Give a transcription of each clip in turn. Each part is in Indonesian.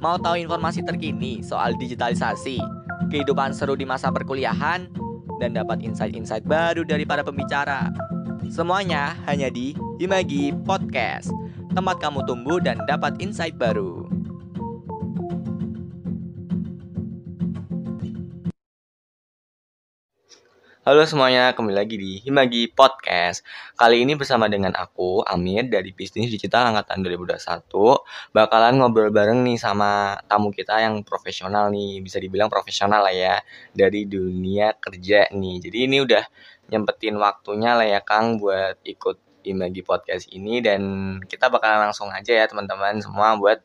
Mau tahu informasi terkini soal digitalisasi, kehidupan seru di masa perkuliahan, dan dapat insight-insight baru dari para pembicara? Semuanya hanya di Himagi Podcast, tempat kamu tumbuh dan dapat insight baru. Halo semuanya, kembali lagi di Himagi Podcast. Kali ini bersama dengan aku, Amir dari Bisnis Digital Angkatan 2021 Bakalan ngobrol bareng nih sama tamu kita yang profesional nih Bisa dibilang profesional lah ya Dari dunia kerja nih. Jadi ini udah nyempetin waktunya lah ya Kang buat ikut Himagi Podcast ini. Dan kita bakalan langsung aja ya teman-teman semua buat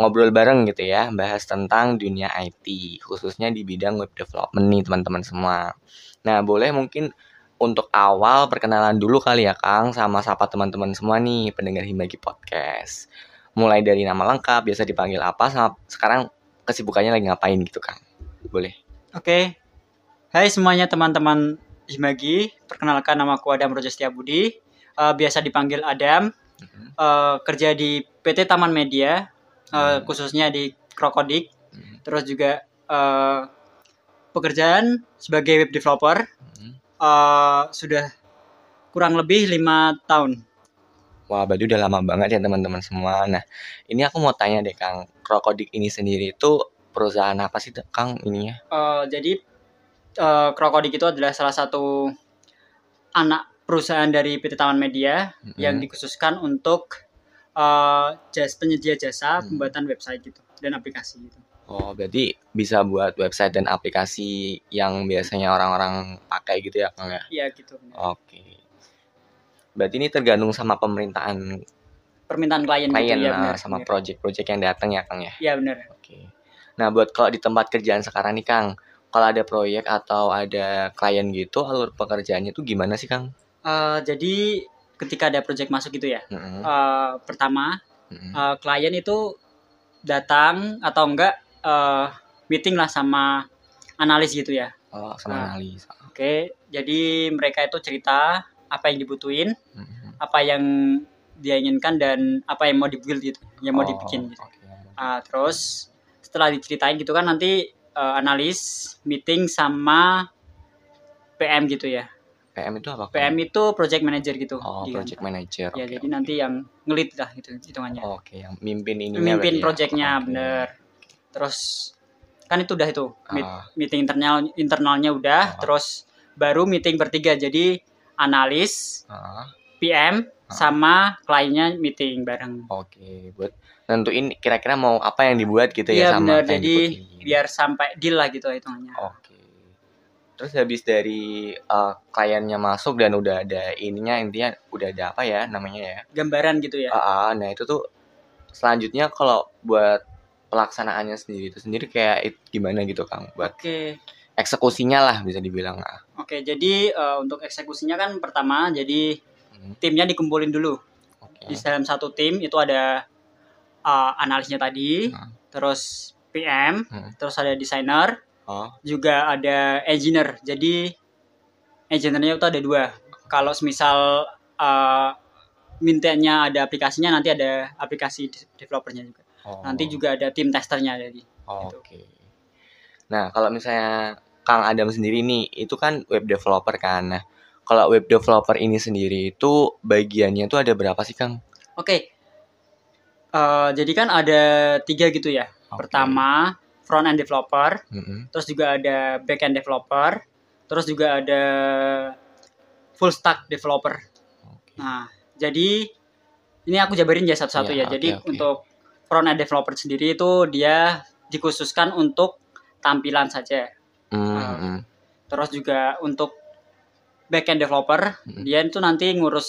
ngobrol bareng gitu ya Bahas tentang dunia IT Khususnya di bidang web development nih teman-teman semua Nah, boleh mungkin untuk awal perkenalan dulu kali ya Kang sama sapa teman-teman semua nih pendengar Himagi Podcast. Mulai dari nama lengkap, biasa dipanggil apa, sama sekarang kesibukannya lagi ngapain gitu Kang. Boleh. Oke. Hai semuanya teman-teman Himagi, perkenalkan nama aku Adam Roja Budi. Uh, biasa dipanggil Adam. Uh, kerja di PT Taman Media, uh, khususnya di Krokodik. Terus juga uh, pekerjaan sebagai web developer hmm. uh, sudah kurang lebih lima tahun. Wah, berarti udah lama banget ya teman-teman semua. Nah, ini aku mau tanya deh Kang, Krokodik ini sendiri itu perusahaan apa sih Kang ininya? Uh, jadi uh, Krokodik itu adalah salah satu anak perusahaan dari PT Taman Media hmm. yang dikhususkan untuk uh, jas penyedia jasa hmm. pembuatan website gitu dan aplikasi gitu. Oh, berarti bisa buat website dan aplikasi yang biasanya orang-orang pakai gitu ya, Kang ya? Iya, gitu. Oke. Berarti ini tergantung sama pemerintahan permintaan klien, klien gitu, ya, benar, sama project-project yang datang ya, Kang ya? Iya, benar. Oke. Nah, buat kalau di tempat kerjaan sekarang nih, Kang, kalau ada proyek atau ada klien gitu, alur pekerjaannya itu gimana sih, Kang? Uh, jadi ketika ada project masuk gitu ya, mm -hmm. uh, pertama mm -hmm. uh, klien itu datang atau enggak uh, meeting lah sama analis gitu ya. Oh, sama nah, analis. Oke, okay, jadi mereka itu cerita apa yang dibutuhin, mm-hmm. apa yang dia inginkan dan apa yang mau dibuild gitu, yang mau oh, dibikin gitu. Okay. Uh, terus setelah diceritain gitu kan nanti uh, analis meeting sama PM gitu ya. PM itu apa? PM itu project manager gitu. Oh, project manager. Ya, okay, jadi okay. nanti yang ngelit lah gitu hitungannya. Oke, okay, yang mimpin ini. Mimpin ya? projectnya, okay. bener terus kan itu udah itu uh. meeting internal internalnya udah uh. terus baru meeting bertiga jadi analis uh. PM uh. sama kliennya meeting bareng oke okay, buat nentuin kira-kira mau apa yang dibuat gitu ya, ya sama bener, jadi biar sampai deal lah gitu hitungannya oke okay. Terus habis dari uh, kliennya masuk dan udah ada ininya intinya udah ada apa ya namanya ya? Gambaran gitu ya. Uh, uh, nah itu tuh selanjutnya kalau buat pelaksanaannya sendiri itu sendiri kayak gimana gitu Kang buat okay. eksekusinya lah bisa dibilang lah. Oke, okay, jadi uh, untuk eksekusinya kan pertama jadi hmm. timnya dikumpulin dulu. Okay. Di dalam satu tim itu ada uh, analisnya tadi, hmm. terus PM, hmm. terus ada desainer, juga ada engineer. Jadi engineernya itu ada dua. Kalau misal uh, mintanya ada aplikasinya, nanti ada aplikasi developernya juga. Oh. Nanti juga ada tim testernya jadi. Oh, gitu. Oke. Okay. Nah, kalau misalnya Kang Adam sendiri nih, itu kan web developer kan. Nah, kalau web developer ini sendiri itu bagiannya tuh ada berapa sih Kang? Oke. Okay. Uh, eh, jadi kan ada tiga gitu ya. Okay. Pertama front end developer, mm -hmm. terus juga ada back end developer, terus juga ada full stack developer. Okay. Nah, jadi ini aku jabarin ya satu-satu yeah, ya. Jadi okay. untuk front end developer sendiri itu dia dikhususkan untuk tampilan saja. Mm -hmm. terus juga untuk backend developer mm -hmm. dia itu nanti ngurus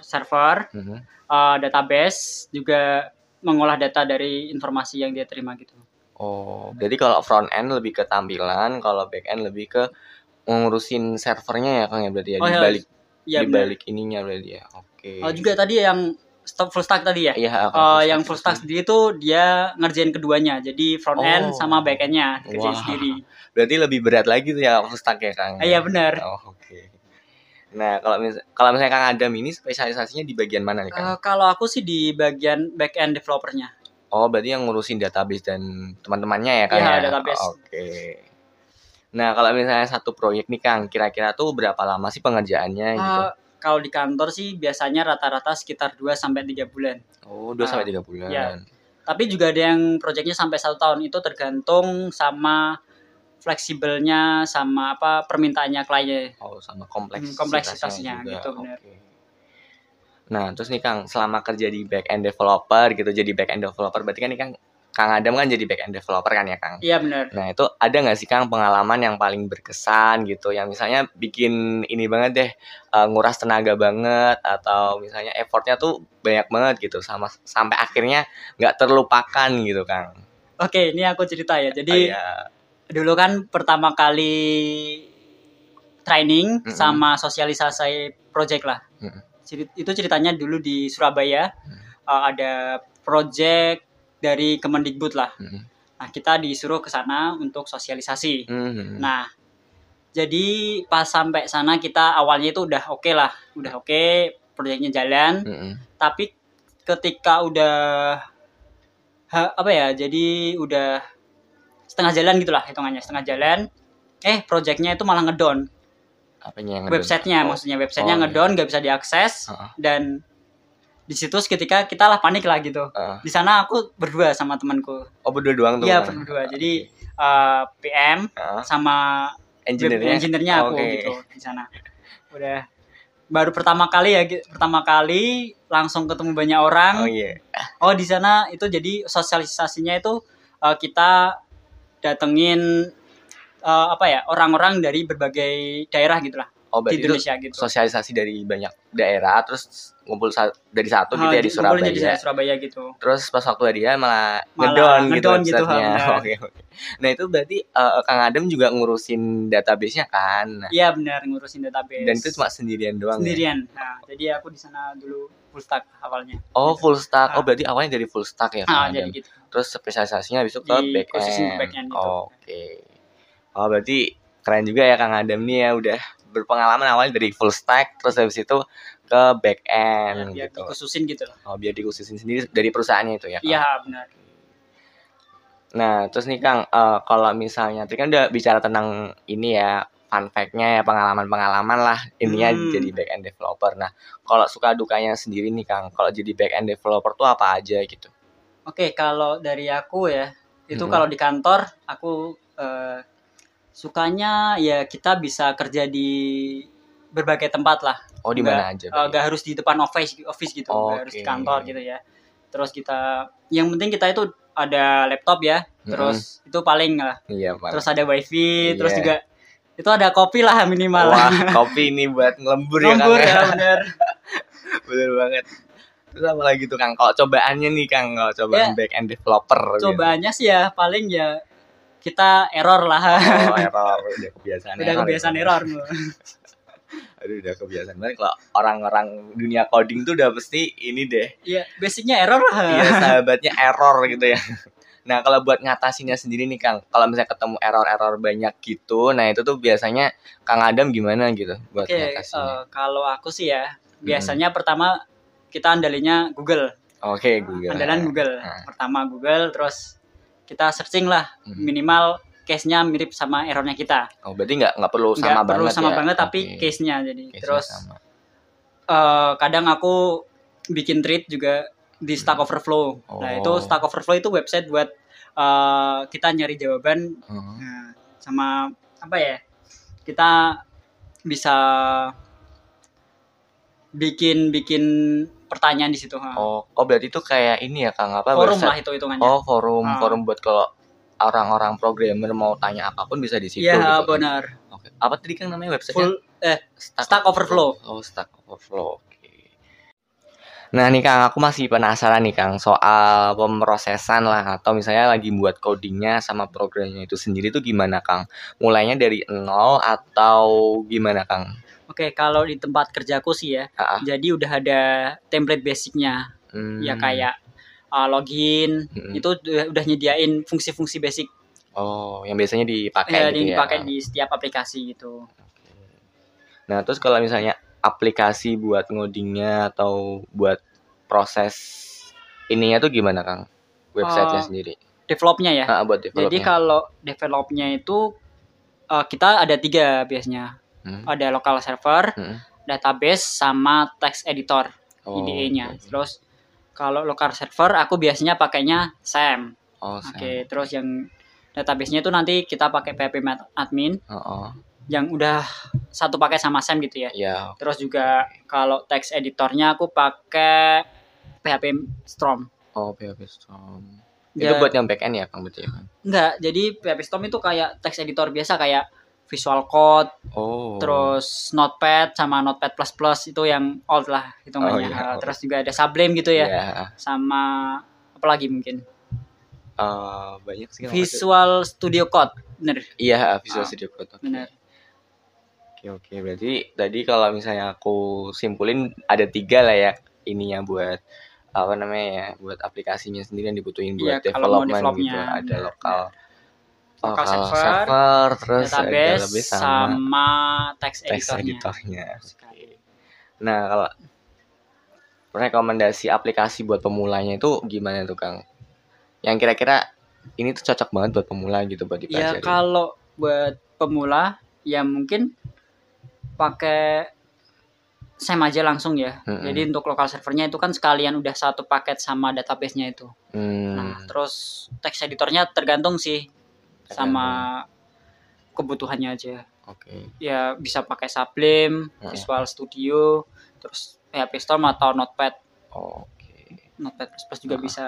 server, mm -hmm. uh, database, juga mengolah data dari informasi yang dia terima gitu. Oh, jadi kalau front end lebih ke tampilan, kalau back end lebih ke ngurusin servernya ya Kang ya berarti ya oh, di iya. balik ya, di balik ininya berarti ya. Oke. Okay. Oh, juga tadi yang stop full stack tadi ya? Iya. Uh, yang full stack sendiri tuh dia ngerjain keduanya. Jadi front end oh. sama back endnya kerjain wow. sendiri. Berarti lebih berat lagi tuh ya full stack ya Kang? Iya benar. Oh, oke. Okay. Nah, kalau mis kalau misalnya Kang Adam ini spesialisasinya di bagian mana nih, Kang? Uh, kalau aku sih di bagian back end developernya. Oh, berarti yang ngurusin database dan teman-temannya ya, Kang? Iya, ya? database. Oke. Okay. Nah, kalau misalnya satu proyek nih, Kang, kira-kira tuh berapa lama sih pengerjaannya uh, gitu? Kalau di kantor sih biasanya rata-rata sekitar 2 sampai 3 bulan. Oh, 2 uh, sampai 3 bulan. Ya. Tapi juga ada yang proyeknya sampai satu tahun itu tergantung sama fleksibelnya sama apa permintaannya kliennya. Oh, sama kompleksitasnya, hmm, kompleksitasnya juga. gitu benar. Okay. Nah, terus nih Kang, selama kerja di back end developer gitu, jadi back end developer berarti kan nih Kang Kang Adam kan jadi back end developer kan ya Kang? Iya benar. Nah itu ada nggak sih Kang pengalaman yang paling berkesan gitu, yang misalnya bikin ini banget deh, uh, nguras tenaga banget atau misalnya effortnya tuh banyak banget gitu, sama sampai akhirnya nggak terlupakan gitu Kang? Oke, ini aku cerita ya. Jadi oh, iya dulu kan pertama kali training mm -hmm. sama sosialisasi project lah. Mm -hmm. Itu ceritanya dulu di Surabaya mm -hmm. uh, ada project dari Kemendikbud lah. Mm -hmm. Nah kita disuruh ke sana untuk sosialisasi. Mm -hmm. Nah jadi pas sampai sana kita awalnya itu udah oke okay lah, udah oke okay, proyeknya jalan. Mm -hmm. Tapi ketika udah ha, apa ya, jadi udah setengah jalan gitulah hitungannya setengah jalan eh projectnya itu malah ngedon apanya yang websitenya oh. maksudnya websitenya oh, ngedon nggak iya. bisa diakses uh -huh. dan di situ seketika kita lah panik lah gitu uh. di sana aku berdua sama temanku oh berdua doang tuh iya berdua jadi uh, PM uh. sama engineer engineernya aku okay. gitu di sana udah baru pertama kali ya pertama kali langsung ketemu banyak orang oh yeah. oh di sana itu jadi sosialisasinya itu uh, kita datengin uh, apa ya orang-orang dari berbagai daerah gitulah oh, di Indonesia gitu. Sosialisasi dari banyak daerah terus ngumpul sa dari satu gitu ya di Surabaya. Jadi Surabaya gitu. Terus pas waktu dia malah, malah ngedon, gitu. gitu Oke oke. Nah itu berarti uh, Kang Adem juga ngurusin database-nya kan? Iya benar ngurusin database. Dan itu cuma sendirian doang. Ya? Sendirian. Ya? Nah jadi aku di sana dulu full stack awalnya. Oh full stack. Oh nah. berarti awalnya dari full stack ya? Ah jadi gitu terus spesialisasinya habis itu ke back end. Back end gitu. Oke. Okay. Oh berarti keren juga ya Kang Adam nih ya udah berpengalaman awalnya dari full stack terus habis itu ke back end ya, biar gitu. dikhususin gitu loh. Oh, biar dikhususin sendiri dari perusahaannya itu ya. Iya, benar. Nah, terus nih Kang, uh, kalau misalnya tadi kan udah bicara tentang ini ya, fun fact-nya ya, pengalaman-pengalaman lah intinya hmm. jadi back end developer. Nah, kalau suka dukanya sendiri nih Kang, kalau jadi back end developer tuh apa aja gitu? Oke, kalau dari aku ya, itu hmm. kalau di kantor aku uh, sukanya ya kita bisa kerja di berbagai tempat lah. Oh, di mana aja? Uh, gak harus di depan office office gitu, oh, gak okay. harus di kantor gitu ya. Terus kita yang penting kita itu ada laptop ya. Terus hmm. itu paling lah. Iya, paling. Terus ada wifi, yeah. terus juga itu ada kopi lah minimal. Wah, kopi ini buat ngelembur, ya, ngelembur ya, ya bener. bener banget. Terus apa lagi tuh Kang? Kalau cobaannya nih Kang, kalau cobaan ya, back end developer. Gitu. Cobaannya gitu. sih ya paling ya kita error lah. Oh, error. Udah kebiasaan udah error. kebiasaan ya. error. Aduh udah kebiasaan banget kalau orang-orang dunia coding tuh udah pasti ini deh. Iya, basicnya error lah. Iya, sahabatnya error gitu ya. Nah, kalau buat ngatasinnya sendiri nih Kang, kalau misalnya ketemu error-error banyak gitu, nah itu tuh biasanya Kang Adam gimana gitu buat Oke, ngatasinnya? Uh, kalau aku sih ya, biasanya hmm. pertama kita andalinya Google. Oke, okay, Google. Andalan Google. Nah. Pertama Google, terus kita searching lah hmm. minimal case-nya mirip sama errornya kita. Oh, berarti nggak nggak perlu sama nggak banget perlu sama ya? banget tapi case-nya jadi. Case terus Uh, kadang aku bikin treat juga di Stack hmm. Overflow. Oh. Nah, itu oh. Stack Overflow itu website buat uh, kita nyari jawaban uh -huh. nah, sama apa ya? Kita bisa bikin bikin pertanyaan di situ. Oh, oh berarti itu kayak ini ya Kang apa? Forum lah itu hitungannya. Oh, forum, ha. forum buat kalau orang-orang programmer mau tanya apa pun bisa di situ. Iya, gitu, kan? benar. Kan? Oke. Apa tadi kan namanya website? Full eh Stack, Stack Overflow. Oh, Stack Overflow. Oke. Nah nih Kang, aku masih penasaran nih Kang soal pemrosesan lah atau misalnya lagi buat codingnya sama programnya itu sendiri tuh gimana Kang? Mulainya dari nol atau gimana Kang? Oke, kalau di tempat kerjaku sih ya, uh -uh. jadi udah ada template basicnya, hmm. ya kayak uh, login, hmm. itu udah, udah nyediain fungsi-fungsi basic. Oh, yang biasanya dipakai ya, gitu dipakai ya? di setiap aplikasi gitu. Nah, terus kalau misalnya aplikasi buat ngodingnya atau buat proses ininya tuh gimana Kang? Websitenya uh, sendiri. Developnya ya. Nah, buat developnya. Jadi kalau developnya itu uh, kita ada tiga biasanya. Hmm. Ada local server, hmm. database, sama text editor oh, IDE-nya. Okay. Terus kalau local server aku biasanya pakainya SAM. Oh, Oke, okay, terus yang database-nya itu nanti kita pakai PHP admin. Oh, oh. Yang udah satu pakai sama SAM gitu ya. Yeah. Terus juga kalau text editornya aku pakai PHP Storm. Oh, PHP Storm. Ya. Itu buat yang back end ya, Kang betul ya, kan? Enggak, jadi PHP Storm itu kayak text editor biasa kayak Visual Code, oh. terus Notepad sama Notepad plus plus itu yang old lah hitungannya. Oh, iya. Terus juga ada Sublime gitu ya, yeah. sama apa lagi mungkin? Uh, banyak sih. Visual Studio Code, bener? Iya, Visual oh, Studio Code. Okay. Bener. Oke oke, berarti tadi kalau misalnya aku simpulin ada tiga lah ya ininya buat apa namanya ya buat aplikasinya sendiri yang dibutuhin buat ya, development gitu ada lokal lokal server, server terus database, database sama, sama text, text editornya. editornya. Nah kalau rekomendasi aplikasi buat pemulanya itu gimana tuh Kang? Yang kira-kira ini tuh cocok banget buat pemula gitu buat dipelajari. Ya kalau buat pemula ya mungkin pakai SAM aja langsung ya. Mm -hmm. Jadi untuk lokal servernya itu kan sekalian udah satu paket sama database-nya itu. Mm. Nah, terus text editornya tergantung sih sama kebutuhannya aja. Oke. Okay. Ya bisa pakai Sublime, hmm. Visual Studio, terus PHP Storm atau Notepad. Oh, Oke. Okay. Notepad plus plus juga nah. bisa.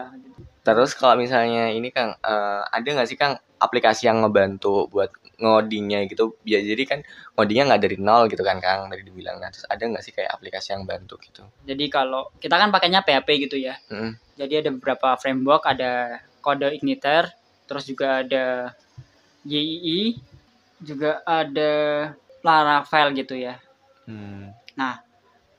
Terus kalau misalnya ini Kang, uh, ada nggak sih Kang aplikasi yang ngebantu buat ngodingnya gitu? Ya jadi kan ngodingnya nggak dari nol gitu kan Kang, dari dibilang. Nah, terus ada nggak sih kayak aplikasi yang bantu gitu? Jadi kalau kita kan pakainya PHP gitu ya. Hmm. Jadi ada beberapa framework, ada kode igniter, terus juga ada YII juga ada Laravel gitu ya. Hmm. Nah,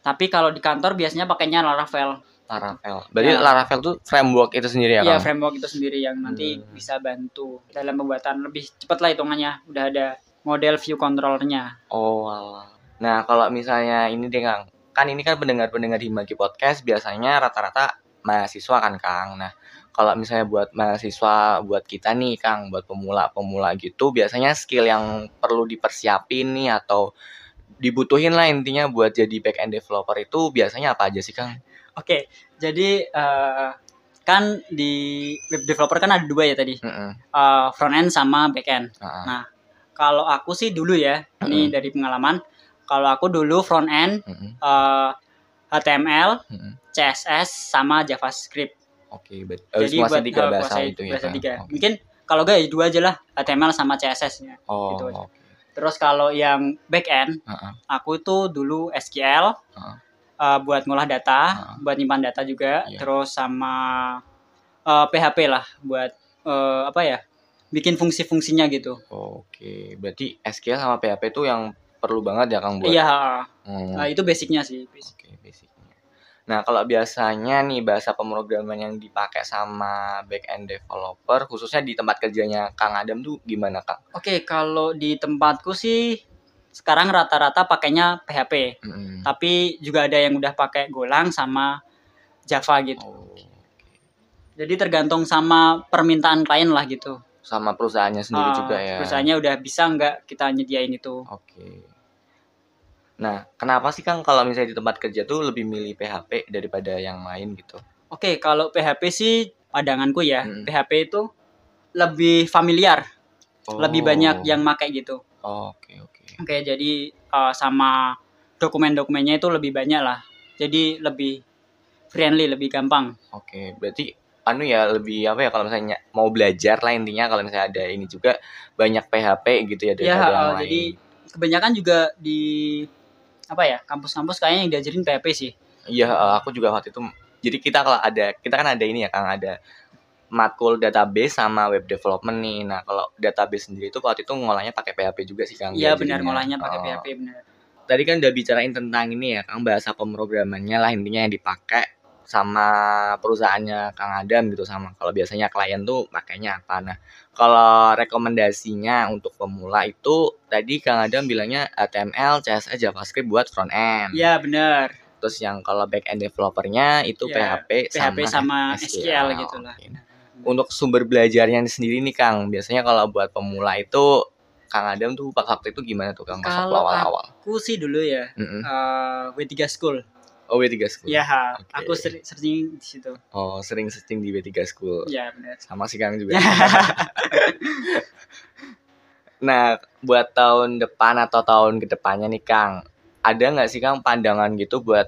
tapi kalau di kantor biasanya pakainya Laravel. Laravel. Berarti ya. Laravel tuh framework itu sendiri ya? Iya, framework itu sendiri yang nanti hmm. bisa bantu dalam pembuatan lebih cepat lah hitungannya. Udah ada model view controllernya. Oh, Allah. Nah, kalau misalnya ini deh Kang, kan ini kan pendengar-pendengar Himagi Podcast biasanya rata-rata mahasiswa kan Kang. Nah, kalau misalnya buat mahasiswa buat kita nih Kang buat pemula-pemula gitu biasanya skill yang perlu dipersiapin nih atau dibutuhin lah intinya buat jadi back end developer itu biasanya apa aja sih Kang? Oke, jadi uh, kan di web developer kan ada dua ya tadi, mm -hmm. uh, front end sama back end. Uh -huh. Nah, kalau aku sih dulu ya, mm -hmm. ini dari pengalaman, kalau aku dulu front end, mm -hmm. uh, HTML, mm -hmm. CSS sama JavaScript. Oke, okay, oh, jadi buat tiga bahasa itu ya. Bahasa tiga. Okay. Mungkin kalau gak ya dua aja lah, HTML sama CSS-nya. Oh, gitu aja. Okay. Terus kalau yang back end, uh -uh. aku itu dulu SQL uh -uh. Uh, buat ngolah data, uh -uh. buat nyimpan data juga, yeah. terus sama uh, PHP lah buat uh, apa ya? bikin fungsi-fungsinya gitu. Oke, okay. berarti SQL sama PHP itu yang perlu banget ya Kang buat. Iya. Hmm. Nah, itu basicnya sih. Basic. Oke, okay, basic. Nah, kalau biasanya nih bahasa pemrograman yang dipakai sama back end developer, khususnya di tempat kerjanya Kang Adam tuh gimana, Kang? Oke, kalau di tempatku sih sekarang rata-rata pakainya PHP. Mm-hmm. Tapi juga ada yang udah pakai Golang sama Java gitu. Oh, Jadi tergantung sama permintaan klien lah gitu. Sama perusahaannya sendiri uh, juga ya. Perusahaannya udah bisa nggak kita nyediain itu. Oke. Okay. Nah, kenapa sih Kang kalau misalnya di tempat kerja tuh lebih milih PHP daripada yang lain gitu? Oke, kalau PHP sih padanganku ya, hmm. PHP itu lebih familiar. Oh. Lebih banyak yang pakai gitu. Oke, oh, oke. Okay, okay. Oke, jadi uh, sama dokumen-dokumennya itu lebih banyak lah. Jadi lebih friendly, lebih gampang. Oke, berarti anu ya lebih apa ya kalau misalnya mau belajar lah intinya kalau misalnya ada ini juga banyak PHP gitu ya daripada ya, yang uh, lain. jadi kebanyakan juga di apa ya kampus-kampus kayaknya yang diajarin PHP sih. Iya uh, aku juga waktu itu jadi kita kalau ada kita kan ada ini ya kang ada matkul database sama web development nih. Nah kalau database sendiri itu waktu itu ngolahnya pakai PHP juga sih kang iya benar ngolahnya pakai oh. PHP benar. Tadi kan udah bicarain tentang ini ya kang bahasa pemrogramannya lah intinya yang dipakai sama perusahaannya Kang Adam gitu sama kalau biasanya klien tuh pakainya apa nah kalau rekomendasinya untuk pemula itu tadi Kang Adam bilangnya HTML, CSS, JavaScript buat front end. Iya benar. Terus yang kalau back end developernya itu ya, PHP, PHP sama, sama SQL, SQL gitu lah. Untuk sumber belajarnya sendiri nih Kang, biasanya kalau buat pemula itu Kang Adam tuh waktu itu gimana tuh Kang kalau awal-awal? Aku sih dulu ya mm -hmm. uh, W3 School. Oh W3 School. Iya, okay. aku sering searching di situ. Oh, sering searching di W3 School. Iya, benar. Sama si Kang juga. nah, buat tahun depan atau tahun ke depannya nih Kang, ada nggak sih Kang pandangan gitu buat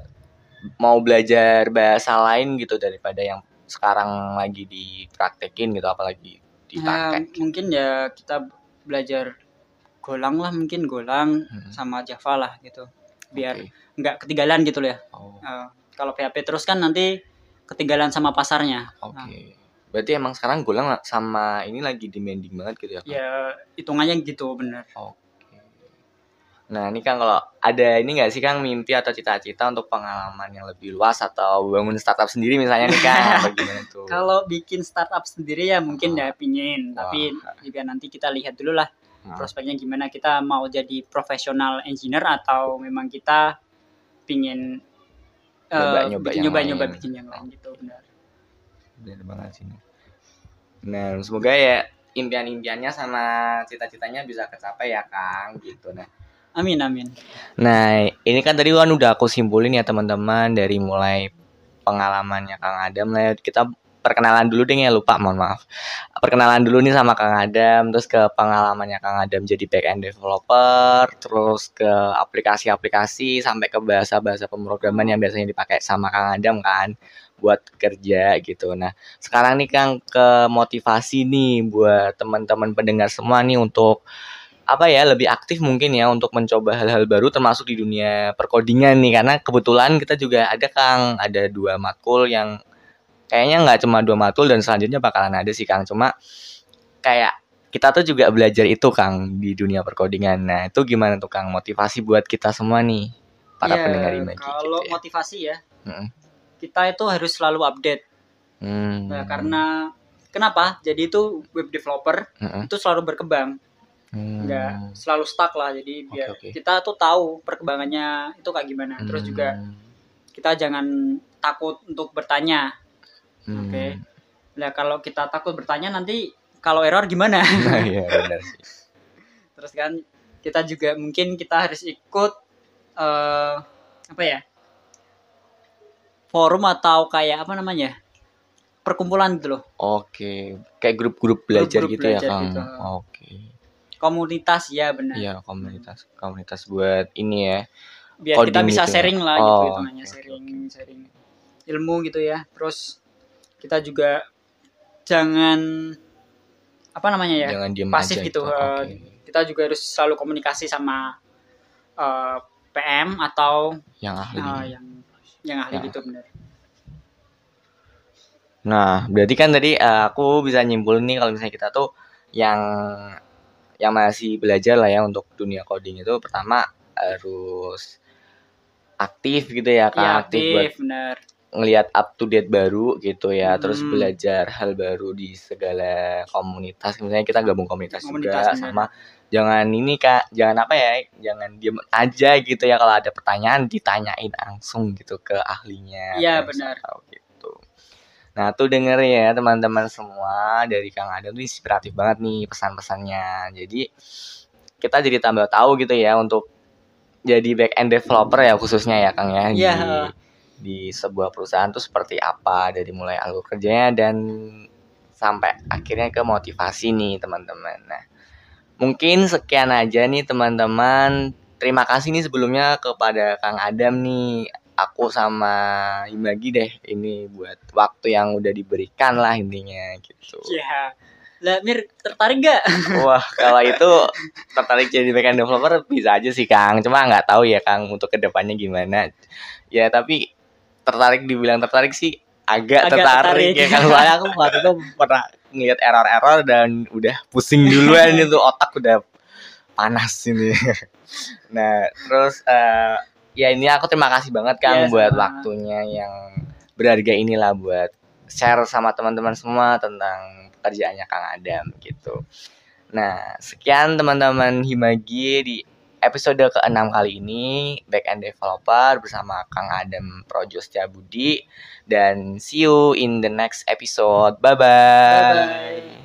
mau belajar bahasa lain gitu daripada yang sekarang lagi dipraktekin gitu apalagi dipakai? Ya, mungkin ya kita belajar Golang lah mungkin Golang hmm. sama Java lah gitu biar okay nggak ketinggalan gitu loh ya. Oh. Uh, kalau PHP terus kan nanti ketinggalan sama pasarnya. Oke. Okay. Nah. Berarti emang sekarang Golang sama ini lagi demanding banget gitu ya? Kan? Ya hitungannya gitu bener. Oke. Okay. Nah ini kan kalau ada ini nggak sih Kang mimpi atau cita-cita untuk pengalaman yang lebih luas atau bangun startup sendiri misalnya nih Kang? tuh? Kalau bikin startup sendiri ya mungkin oh. ya pingin, Wah. tapi juga nanti kita lihat dulu lah hmm. prospeknya gimana? Kita mau jadi profesional engineer atau memang kita pingin nyoba-nyoba uh, bikin yang lain gitu benar. Benar banget sih nah semoga ya impian-impiannya sama cita-citanya bisa tercapai ya Kang gitu nah amin amin. Nah ini kan tadi kan udah aku simpulin ya teman-teman dari mulai pengalamannya Kang Adam lah ya. kita perkenalan dulu deh ya lupa mohon maaf. Perkenalan dulu nih sama Kang Adam terus ke pengalamannya Kang Adam jadi back end developer terus ke aplikasi-aplikasi sampai ke bahasa-bahasa pemrograman yang biasanya dipakai sama Kang Adam kan buat kerja gitu. Nah sekarang nih Kang ke motivasi nih buat teman-teman pendengar semua nih untuk apa ya lebih aktif mungkin ya untuk mencoba hal-hal baru termasuk di dunia perkodingan nih. Karena kebetulan kita juga ada Kang ada dua matkul yang kayaknya nggak cuma dua matkul dan selanjutnya bakalan ada sih Kang cuma kayak kita tuh juga belajar itu Kang di dunia perkodingan nah itu gimana tuh Kang motivasi buat kita semua nih para ya, pendengar ini kalau gitu ya. motivasi ya hmm. kita itu harus selalu update hmm. nah, karena kenapa jadi itu web developer hmm. itu selalu berkembang hmm. nggak selalu stuck lah jadi biar okay, okay. kita tuh tahu perkembangannya itu kayak gimana hmm. terus juga kita jangan takut untuk bertanya Hmm. Oke. Okay. Nah kalau kita takut bertanya nanti kalau error gimana? Nah, iya benar sih. Terus kan kita juga mungkin kita harus ikut uh, apa ya? Forum atau kayak apa namanya? Perkumpulan gitu loh. Oke, kayak grup-grup belajar grup -grup gitu ya, belajar ya, Kang. Gitu. Oke. Komunitas ya benar. Iya, komunitas. Komunitas buat ini ya. Biar kita bisa gitu ya. sharing lah gitu oh, gitu namanya, okay, sharing okay. sharing ilmu gitu ya. Terus kita juga jangan apa namanya ya jangan diem pasif aja gitu itu. Okay. kita juga harus selalu komunikasi sama uh, eh, PM atau yang ahli uh, yang yang ahli ya. gitu benar nah berarti kan tadi uh, aku bisa nyimpul nih kalau misalnya kita tuh yang yang masih belajar lah ya untuk dunia coding itu pertama harus aktif gitu ya kan ya, aktif, aktif buat bener ngelihat up to date baru gitu ya, hmm. terus belajar hal baru di segala komunitas. Misalnya kita gabung komunitas, komunitas juga sama jangan ini Kak, jangan apa ya, jangan diem aja gitu ya kalau ada pertanyaan ditanyain langsung gitu ke ahlinya. Iya benar. gitu. Nah, tuh denger ya teman-teman semua dari Kang Adam tuh inspiratif banget nih pesan-pesannya. Jadi kita jadi tambah tahu gitu ya untuk jadi back end developer ya khususnya ya Kang ya. Iya. Di, di sebuah perusahaan tuh seperti apa dari mulai alur kerjanya dan sampai akhirnya ke motivasi nih teman-teman. Nah, mungkin sekian aja nih teman-teman. Terima kasih nih sebelumnya kepada Kang Adam nih. Aku sama Imagi deh ini buat waktu yang udah diberikan lah intinya gitu. Iya. Lah Mir tertarik gak? Wah kalau itu tertarik jadi backend developer bisa aja sih Kang. Cuma nggak tahu ya Kang untuk ke depannya gimana. Ya tapi tertarik dibilang tertarik sih agak, agak tertarik, tertarik ya kan soalnya aku waktu itu pernah ngeliat error-error dan udah pusing duluan itu otak udah panas ini nah terus uh, ya ini aku terima kasih banget kan yes, iya, buat sama. waktunya yang berharga inilah buat share sama teman-teman semua tentang pekerjaannya Kang Adam gitu. Nah, sekian teman-teman Himagi di episode ke-6 kali ini Backend Developer bersama Kang Adam Projo Budi dan see you in the next episode. Bye-bye. Bye-bye.